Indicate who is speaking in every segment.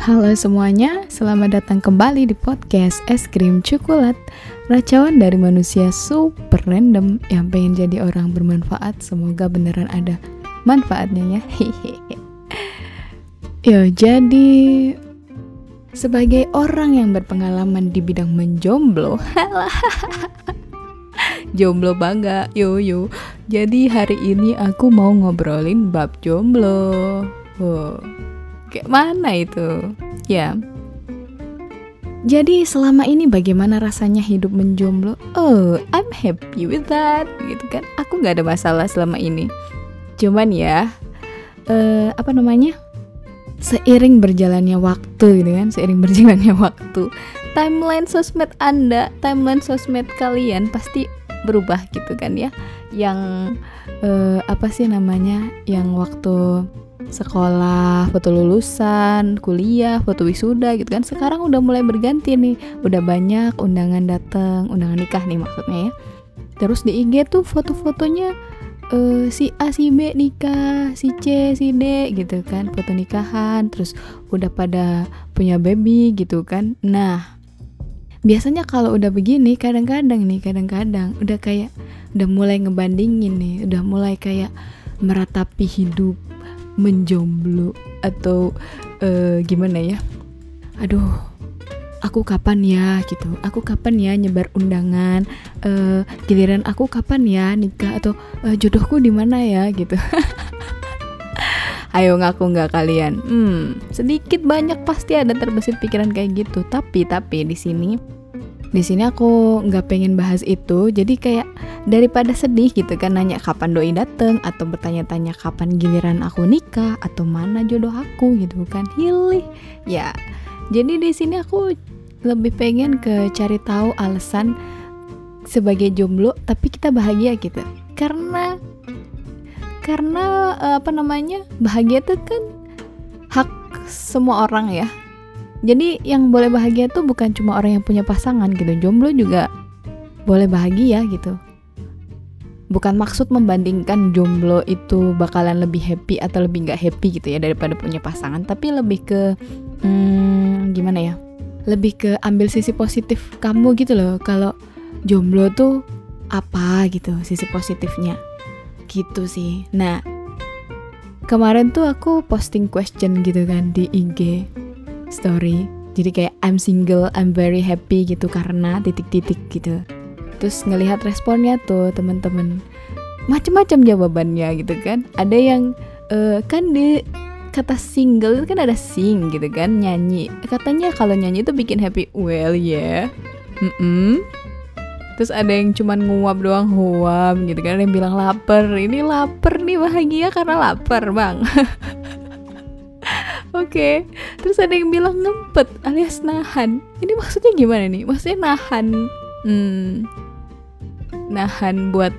Speaker 1: Halo semuanya, selamat datang kembali di podcast Es Krim Coklat Racauan dari manusia super random yang pengen jadi orang bermanfaat. Semoga beneran ada manfaatnya ya. Yo, jadi sebagai orang yang berpengalaman di bidang menjomblo Jomblo bangga, yo yo. Jadi hari ini aku mau ngobrolin bab jomblo. Wow kayak mana itu ya jadi selama ini bagaimana rasanya hidup menjomblo? Oh, I'm happy with that, gitu kan? Aku nggak ada masalah selama ini. Cuman ya, uh, apa namanya? Seiring berjalannya waktu, gitu kan? Seiring berjalannya waktu, timeline sosmed Anda, timeline sosmed kalian pasti berubah gitu kan ya? Yang uh, apa sih namanya? Yang waktu sekolah, foto lulusan, kuliah, foto wisuda gitu kan. Sekarang udah mulai berganti nih. Udah banyak undangan datang, undangan nikah nih maksudnya ya. Terus di IG tuh foto-fotonya uh, si A, si B nikah, si C, si D gitu kan. Foto nikahan, terus udah pada punya baby gitu kan. Nah, biasanya kalau udah begini kadang-kadang nih, kadang-kadang udah kayak udah mulai ngebandingin nih, udah mulai kayak meratapi hidup menjomblo atau uh, gimana ya? Aduh aku kapan ya gitu. Aku kapan ya nyebar undangan? Uh, giliran aku kapan ya nikah? Atau uh, jodohku di mana ya gitu. Ayo ngaku nggak kalian? Hmm sedikit banyak pasti ada terbesit pikiran kayak gitu. Tapi tapi di sini di sini aku nggak pengen bahas itu jadi kayak daripada sedih gitu kan nanya kapan doi dateng atau bertanya-tanya kapan giliran aku nikah atau mana jodoh aku gitu kan hilih. Ya jadi di sini aku lebih pengen ke cari tahu alasan sebagai jomblo tapi kita bahagia gitu. Karena karena eh, apa namanya bahagia itu kan hak semua orang ya jadi yang boleh bahagia tuh bukan cuma orang yang punya pasangan gitu. Jomblo juga boleh bahagia gitu. Bukan maksud membandingkan jomblo itu bakalan lebih happy atau lebih nggak happy gitu ya daripada punya pasangan. Tapi lebih ke hmm, gimana ya? Lebih ke ambil sisi positif kamu gitu loh. Kalau jomblo tuh apa gitu sisi positifnya? Gitu sih. Nah kemarin tuh aku posting question gitu kan di IG story. Jadi kayak I'm single I'm very happy gitu karena titik-titik gitu. Terus ngelihat responnya tuh teman-teman. Macam-macam jawabannya gitu kan. Ada yang uh, kan di kata single kan ada sing gitu kan nyanyi. Katanya kalau nyanyi itu bikin happy. Well ya yeah. mm -mm. terus ada yang cuman nguap doang huam gitu kan. Ada yang bilang lapar. Ini lapar nih bahagia karena lapar bang Oke, okay. terus ada yang bilang ngempet alias nahan. Ini maksudnya gimana nih? Maksudnya nahan, hmm, nahan buat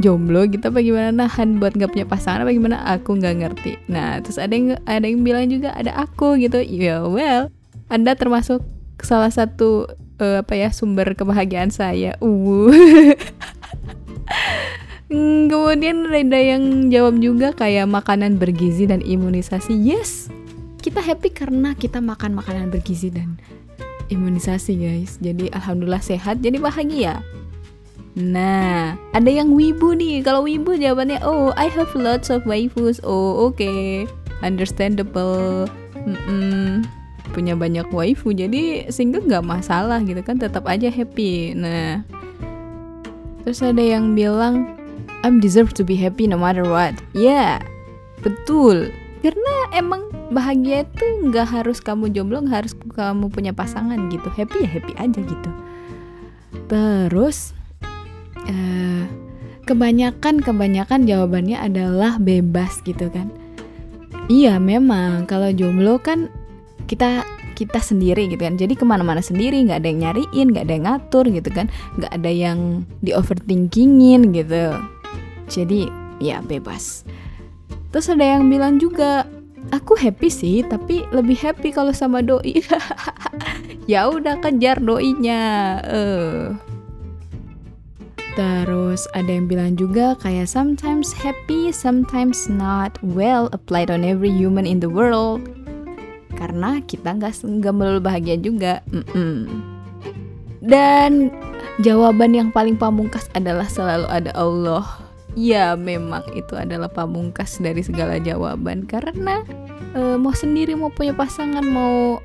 Speaker 1: jomblo gitu apa gimana nahan buat gak punya pasangan apa gimana? Aku nggak ngerti. Nah, terus ada yang ada yang bilang juga ada aku gitu. Ya yeah, well, Anda termasuk salah satu uh, apa ya sumber kebahagiaan saya. Uh. Kemudian ada yang jawab juga kayak makanan bergizi dan imunisasi. Yes, kita happy karena kita makan makanan bergizi dan imunisasi guys. Jadi alhamdulillah sehat jadi bahagia. Nah ada yang wibu nih. Kalau wibu jawabannya oh I have lots of waifus. Oh oke. Okay. understandable. Mm -mm. punya banyak waifu jadi single nggak masalah gitu kan. Tetap aja happy. Nah terus ada yang bilang I'm deserve to be happy no matter what. Ya yeah, betul. Karena emang bahagia itu nggak harus kamu jomblo nggak harus kamu punya pasangan gitu. Happy ya happy aja gitu. Terus uh, kebanyakan kebanyakan jawabannya adalah bebas gitu kan. Iya memang. Kalau jomblo kan kita kita sendiri gitu kan. Jadi ke mana-mana sendiri nggak ada yang nyariin nggak ada yang ngatur gitu kan. Nggak ada yang di overthinkingin gitu. Jadi ya bebas. Terus ada yang bilang juga, aku happy sih, tapi lebih happy kalau sama doi. ya udah kejar doinya. Uh. Terus ada yang bilang juga kayak sometimes happy, sometimes not. Well, applied on every human in the world. karena kita nggak nggak bahagia juga Mm-mm. dan jawaban yang paling pamungkas adalah selalu ada Allah ya memang itu adalah pamungkas dari segala jawaban karena uh, mau sendiri mau punya pasangan mau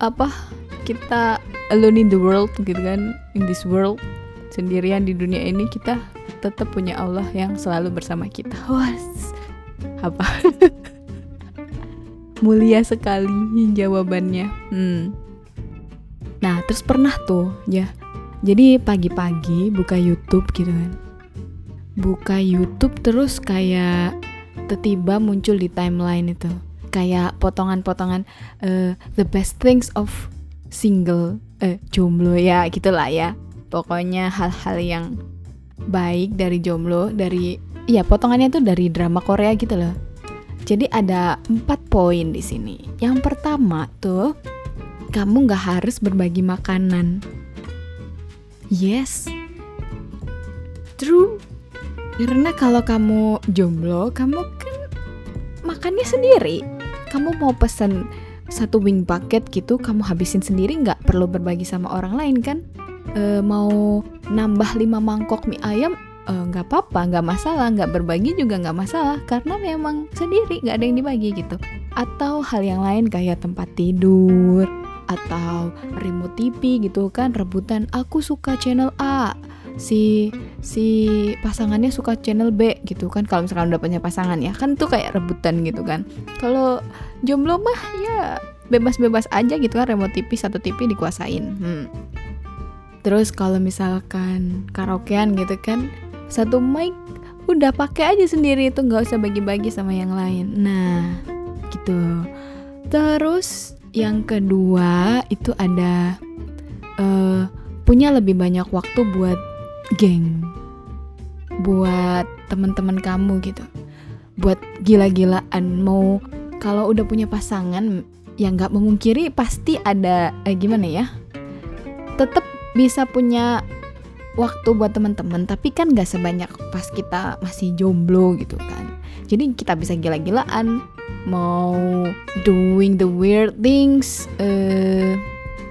Speaker 1: apa kita alone in the world gitu kan in this world sendirian di dunia ini kita tetap punya Allah yang selalu bersama kita. Was apa? Mulia sekali jawabannya. Hmm. Nah, terus pernah tuh ya. Jadi pagi-pagi buka YouTube gitu kan. Buka YouTube terus kayak tiba-tiba muncul di timeline itu. Kayak potongan-potongan uh, the best things of single eh jomblo ya gitulah ya. Pokoknya hal-hal yang baik dari jomblo dari ya potongannya tuh dari drama Korea gitu loh. Jadi ada empat poin di sini. Yang pertama tuh kamu nggak harus berbagi makanan. Yes, true. Karena kalau kamu jomblo, kamu kan makannya sendiri. Kamu mau pesen satu wing bucket gitu, kamu habisin sendiri nggak perlu berbagi sama orang lain kan? e, mau nambah 5 mangkok mie ayam eh, nggak e, apa-apa nggak masalah nggak berbagi juga nggak masalah karena memang sendiri nggak ada yang dibagi gitu atau hal yang lain kayak tempat tidur atau remote TV gitu kan rebutan aku suka channel A si si pasangannya suka channel B gitu kan kalau misalkan udah punya pasangan ya kan tuh kayak rebutan gitu kan kalau jomblo mah ya bebas-bebas aja gitu kan remote TV satu TV dikuasain hmm. Terus kalau misalkan karaokean gitu kan, satu mic udah pakai aja sendiri itu nggak usah bagi-bagi sama yang lain. Nah, gitu. Terus yang kedua itu ada uh, punya lebih banyak waktu buat geng, buat teman-teman kamu gitu, buat gila-gilaan. Mau kalau udah punya pasangan, yang nggak memungkiri pasti ada eh, gimana ya? Tetap bisa punya waktu buat teman-teman tapi kan gak sebanyak pas kita masih jomblo gitu kan jadi kita bisa gila-gilaan mau doing the weird things uh,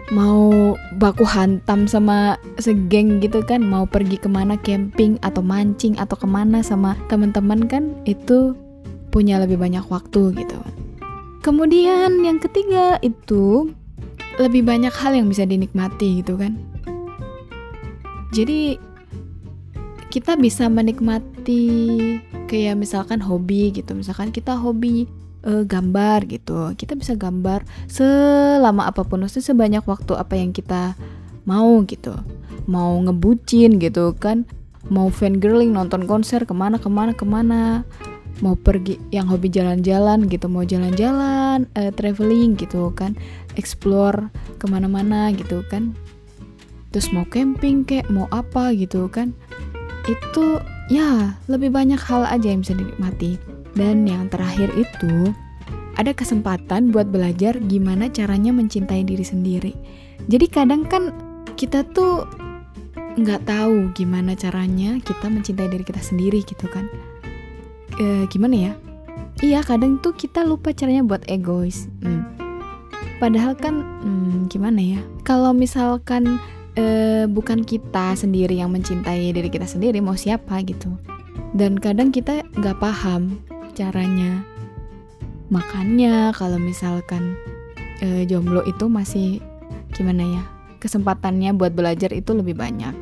Speaker 1: mau baku hantam sama segeng gitu kan mau pergi ke mana camping atau mancing atau ke mana sama teman-teman kan itu punya lebih banyak waktu gitu. Kemudian yang ketiga itu lebih banyak hal yang bisa dinikmati gitu kan. Jadi kita bisa menikmati kayak misalkan hobi gitu. Misalkan kita hobi uh, gambar gitu. Kita bisa gambar selama apa pun maksudnya sebanyak waktu apa yang kita mau gitu. Mau ngebucin gitu kan mau fangirling nonton konser ke mana ke mana ke mana. Mau pergi yang hobi jalan-jalan gitu mau jalan-jalan uh, traveling gitu kan explore ke mana-mana gitu kan. Terus mau camping kayak mau apa gitu kan. Itu ya lebih banyak hal aja yang bisa dinikmati dan yang terakhir itu ada kesempatan buat belajar gimana caranya mencintai diri sendiri. Jadi kadang kan kita tuh nggak tahu gimana caranya kita mencintai diri kita sendiri gitu kan. E, gimana ya? Iya kadang tuh kita lupa caranya buat egois. Hmm. padahal kan hmm, gimana ya? Kalau misalkan uh, bukan kita sendiri yang mencintai diri kita sendiri mau siapa gitu. Dan kadang kita nggak paham caranya makanya kalau misalkan uh, jomblo itu masih gimana ya kesempatannya buat belajar itu lebih banyak.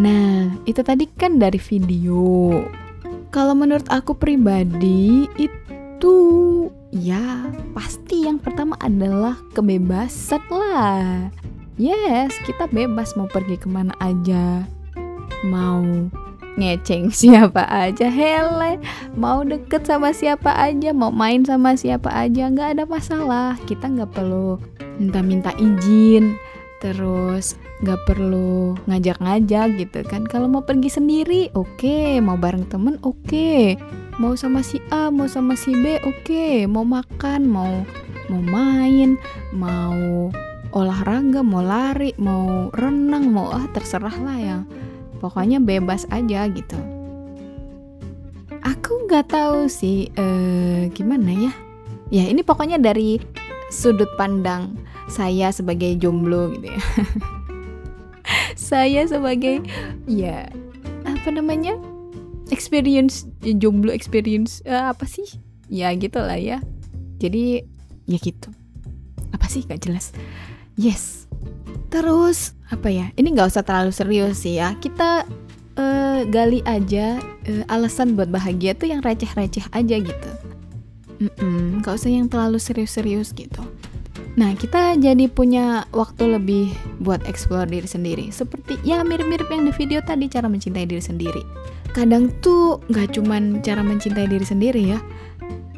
Speaker 1: Nah itu tadi kan dari video. Kalau menurut aku pribadi itu ya pasti yang pertama adalah kebebasan lah. Yes kita bebas mau pergi ke mana aja. Mau ngeceng siapa aja hele mau deket sama siapa aja mau main sama siapa aja nggak ada masalah kita nggak perlu minta-minta izin terus nggak perlu ngajak-ngajak gitu kan kalau mau pergi sendiri oke okay. mau bareng temen oke okay. mau sama si A mau sama si B oke okay. mau makan mau mau main mau olahraga mau lari mau renang mau ah terserah lah ya pokoknya bebas aja gitu. Aku nggak tahu sih eh, gimana ya? Ya ini pokoknya dari sudut pandang saya sebagai jomblo gitu ya. Saya sebagai ya apa namanya? Experience jomblo experience uh, apa sih? Ya gitulah ya. Jadi ya gitu. Apa sih? Gak jelas. Yes terus apa ya ini nggak usah terlalu serius sih ya kita uh, gali aja uh, alasan buat bahagia tuh yang receh-receh aja gitu Mm-mm, gak usah yang terlalu serius-serius gitu Nah, kita jadi punya waktu lebih buat explore diri sendiri. Seperti ya mirip-mirip yang di video tadi cara mencintai diri sendiri. Kadang tuh gak cuman cara mencintai diri sendiri ya.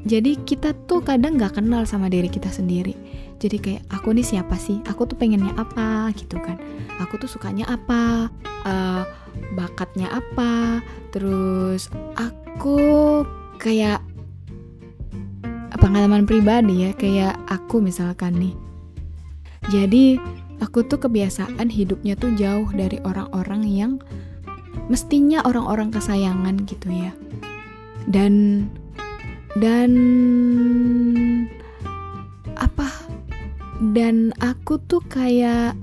Speaker 1: Jadi kita tuh kadang gak kenal sama diri kita sendiri. Jadi kayak aku nih siapa sih? Aku tuh pengennya apa gitu kan? Aku tuh sukanya apa? Uh, bakatnya apa? Terus aku kayak pengalaman pribadi ya kayak aku misalkan nih jadi aku tuh kebiasaan hidupnya tuh jauh dari orang-orang yang mestinya orang-orang kesayangan gitu ya dan dan apa? Dan aku tuh kayak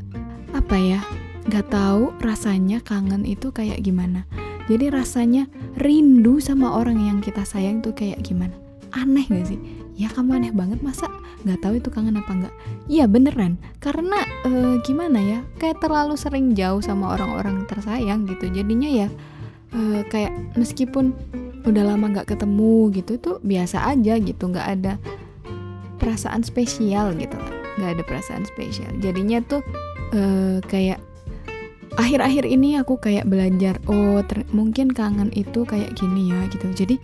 Speaker 1: apa ya nggak tahu rasanya kangen itu kayak gimana. Jadi rasanya rindu sama orang yang kita sayang tuh kayak gimana? Aneh gak sih? Ya kamu aneh banget masa nggak tahu itu kangen apa nggak? Iya beneran. Karena e, gimana ya kayak terlalu sering jauh sama orang-orang tersayang gitu. Jadinya ya e, kayak meskipun udah lama nggak ketemu gitu tuh biasa aja gitu nggak ada perasaan spesial gitu nggak ada perasaan spesial. Jadinya tuh e, kayak akhir-akhir ini aku kayak belajar oh mungkin kangen itu kayak gini ya gitu. Jadi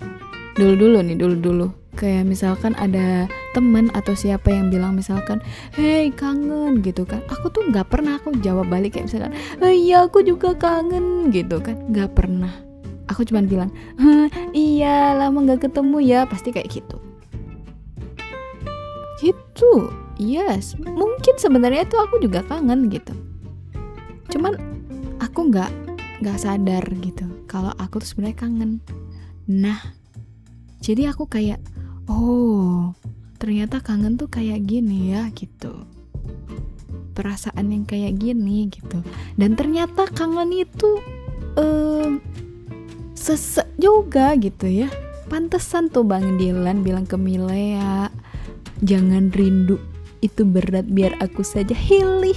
Speaker 1: dulu dulu nih dulu dulu kayak misalkan ada temen atau siapa yang bilang misalkan hey kangen gitu kan. Aku tuh nggak pernah aku jawab balik kayak misalkan iya aku juga kangen gitu kan. Nggak pernah aku cuma bilang iya lama nggak ketemu ya pasti kayak gitu. Gitu yes. Mungkin sebenarnya itu aku juga kangen gitu. Cuman aku nggak nggak sadar gitu kalau aku tuh sebenarnya kangen. Nah jadi aku kayak oh ternyata kangen tuh kayak gini ya gitu. Perasaan yang kayak gini gitu. Dan ternyata kangen itu um, sesek juga gitu ya. Pantesan tuh Bang Dilan bilang ke Milea jangan rindu itu berat biar aku saja hilih.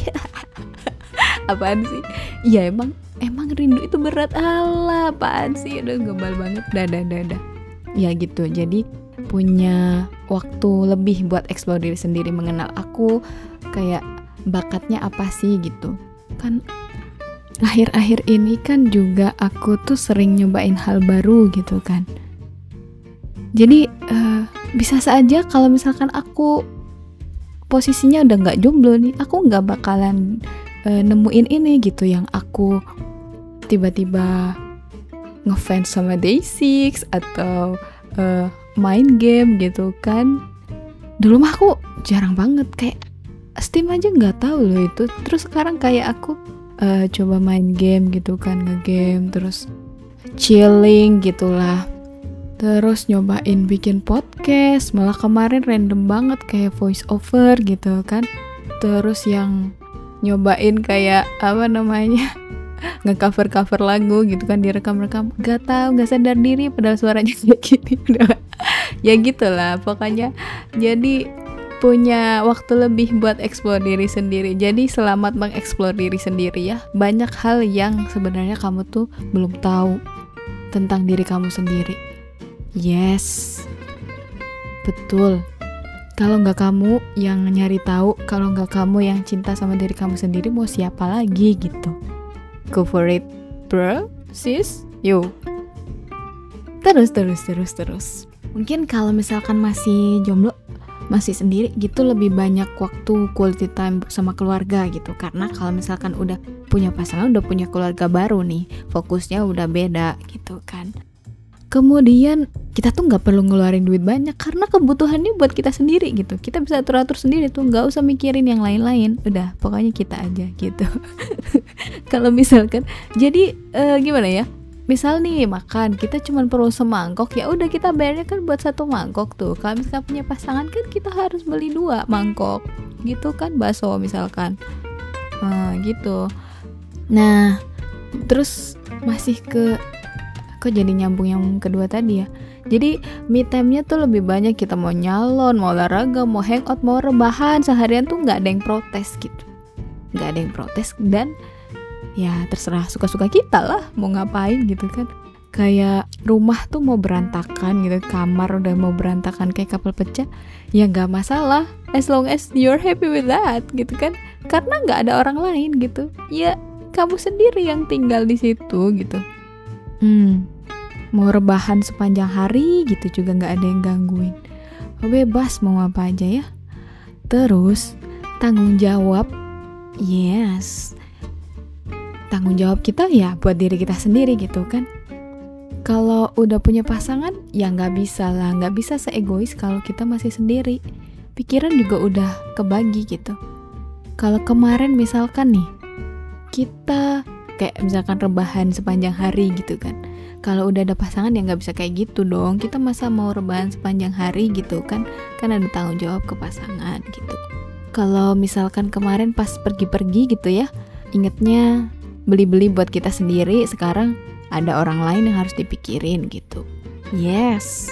Speaker 1: Apaan sih? Iya emang emang rindu itu berat. Allah apaan sih? Udah gembal banget. Dadah dadah ya gitu. Jadi punya waktu lebih buat explore diri sendiri mengenal aku kayak bakatnya apa sih gitu. Kan akhir-akhir ini kan juga aku tuh sering nyobain hal baru gitu kan. Jadi uh, bisa saja kalau misalkan aku posisinya udah nggak jomblo nih aku nggak bakalan uh, nemuin ini gitu yang aku tiba-tiba ngefans sama Day6 atau uh, main game gitu kan. Dulu mah aku jarang banget kayak Steam aja nggak tahu loh itu. Terus sekarang kayak aku uh, coba main game gitu kan ngegame terus chilling gitulah. Terus nyobain bikin podcast malah kemarin random banget kayak voice over gitu kan. Terus yang nyobain kayak apa namanya ngecover cover lagu gitu kan direkam rekam gak tahu gak sadar diri padahal suaranya kayak gini. Ya gitulah pokoknya. Jadi punya waktu lebih buat eksplor diri sendiri. Jadi selamat mengeksplor diri sendiri ya. Banyak hal yang sebenarnya kamu tuh belum tahu tentang diri kamu sendiri. Yes, betul. Kalau nggak kamu yang nyari tahu, kalau nggak kamu yang cinta sama diri kamu sendiri, mau siapa lagi gitu? Go for it, bro, sis, yo. Terus, terus, terus, terus mungkin kalau misalkan masih jomblo masih sendiri gitu lebih banyak waktu quality time sama keluarga gitu. Karena kalau misalkan udah punya pasangan udah punya keluarga baru nih fokusnya udah beda gitu kan. Kemudian kita tuh nggak perlu ngeluarin duit banyak karena kebutuhannya buat kita sendiri gitu. Kita bisa atur atur sendiri tuh nggak usah mikirin yang lain-lain. Udah pokoknya kita aja gitu. Kalau misalkan jadi uh, gimana ya misal nih makan kita cuma perlu semangkok ya udah kita bayarnya kan buat satu mangkok tuh. Kalau misalkan punya pasangan kan kita harus beli dua mangkok. Gitu kan bakso misalkan. Nah, gitu. Nah terus masih ke kok jadi nyambung yang kedua tadi ya? Jadi me time-nya tuh lebih banyak. Kita mau nyalon mau olahraga mau hangout mau rebahan. Seharian tuh nggak ada yang protes gitu. Nggak ada yang protes dan ya terserah suka-suka kita lah mau ngapain gitu kan. Kayak rumah tuh mau berantakan gitu kamar udah mau berantakan kayak kapal pecah ya nggak masalah as long as you're happy with that gitu kan. Karena nggak ada orang lain gitu. Ya kamu sendiri yang tinggal di situ gitu. Hmm mau rebahan sepanjang hari gitu juga nggak ada yang gangguin. Bebas mau apa aja ya. Terus tanggung jawab yes tanggung jawab kita ya buat diri kita sendiri gitu kan. Kalau udah punya pasangan ya nggak bisa lah nggak bisa seegois kalau kita masih sendiri. Pikiran juga udah kebagi gitu. Kalau kemarin misalkan nih kita kayak misalkan rebahan sepanjang hari gitu kan. Kalau udah ada pasangan ya nggak bisa kayak gitu dong. Kita masa mau rebahan sepanjang hari gitu kan kan ada tanggung jawab ke pasangan gitu. Kalau misalkan kemarin pas pergi-pergi gitu ya ingetnya beli-beli buat kita sendiri sekarang ada orang lain yang harus dipikirin gitu. Yes.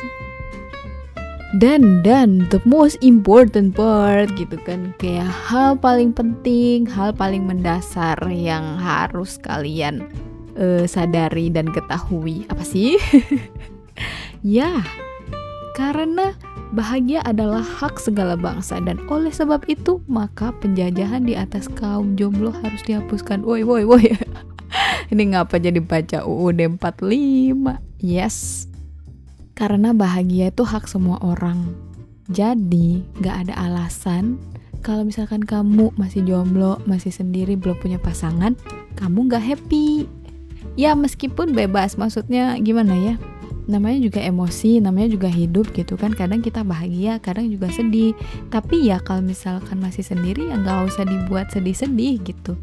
Speaker 1: Dan dan the most important part gitu kan. Kayak hal paling penting hal paling mendasar yang harus kalian uh, sadari dan ketahui. Apa sih? Ya karena Bahagia adalah hak segala bangsa. Dan oleh sebab itu maka penjajahan di atas kaum jomblo harus dihapuskan. Woi woi woi. Ini ngapa jadi baca UUD 45? Yes. Karena bahagia itu hak semua orang. Jadi, gak ada alasan kalau misalkan kamu masih jomblo, masih sendiri, belum punya pasangan, kamu gak happy. Ya meskipun bebas, maksudnya gimana ya? namanya juga emosi, namanya juga hidup gitu kan. Kadang kita bahagia, kadang juga sedih. Tapi ya kalau misalkan masih sendiri ya nggak usah dibuat sedih-sedih gitu.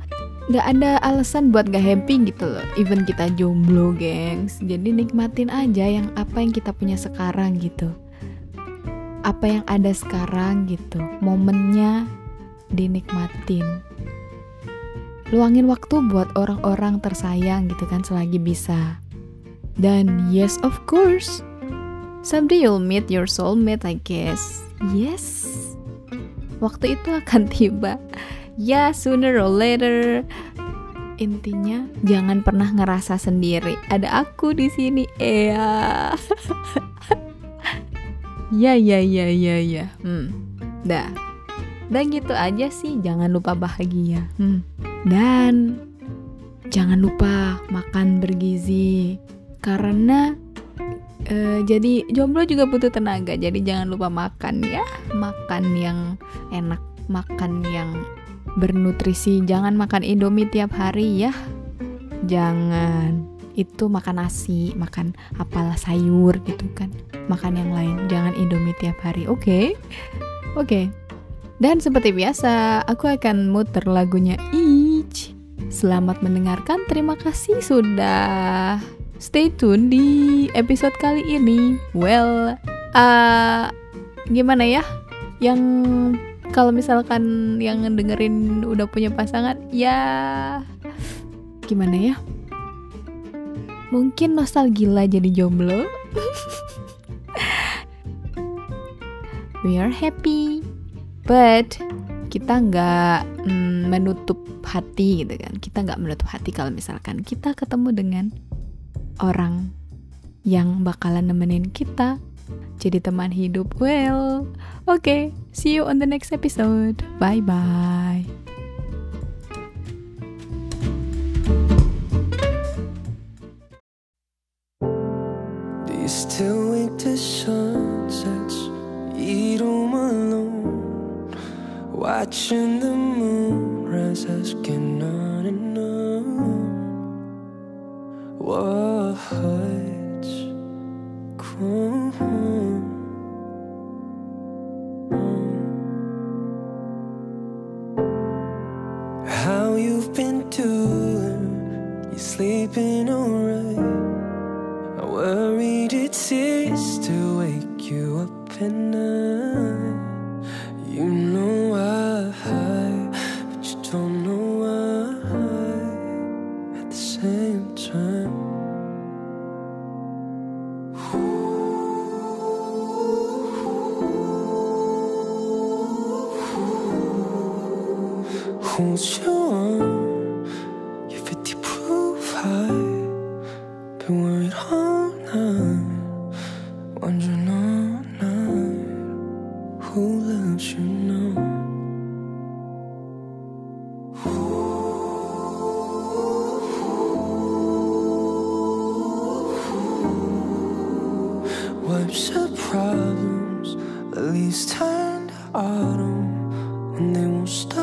Speaker 1: Nggak ada alasan buat gak happy gitu loh. Even kita jomblo, gengs. Jadi nikmatin aja yang apa yang kita punya sekarang gitu. Apa yang ada sekarang gitu. Momennya dinikmatin. Luangin waktu buat orang-orang tersayang gitu kan selagi bisa dan yes, of course, someday you'll meet your soulmate, I guess. Yes, waktu itu akan tiba. Ya, sooner or later. Intinya, jangan pernah ngerasa sendiri. Ada aku di sini, Ea. ya, ya, ya, ya, ya. Hmm, dah. Dan gitu aja sih, jangan lupa bahagia. Hmm. Dan jangan lupa makan bergizi karena uh, jadi jomblo juga butuh tenaga jadi jangan lupa makan ya makan yang enak makan yang bernutrisi jangan makan indomie tiap hari ya jangan itu makan nasi makan apalah sayur gitu kan makan yang lain jangan indomie tiap hari oke okay? oke okay. dan seperti biasa aku akan muter lagunya each selamat mendengarkan terima kasih sudah stay tune di episode kali ini. Well, uh, gimana ya? Yang kalau misalkan yang dengerin udah punya pasangan, ya gimana ya? Mungkin nostalgia jadi jomblo. We are happy, but kita nggak mm, menutup hati gitu kan. Kita nggak menutup hati kalau misalkan kita ketemu dengan orang yang bakalan nemenin kita jadi teman hidup. Well, oke, okay, see you on the next episode. Bye bye. still to sunsets, eat home alone, watching the moon rise, asking on and on.
Speaker 2: Arm, you're 50 proof high. Been worried all night, wondering all night who loves you now. Wipes the problems, at least turn to autumn when they won't stop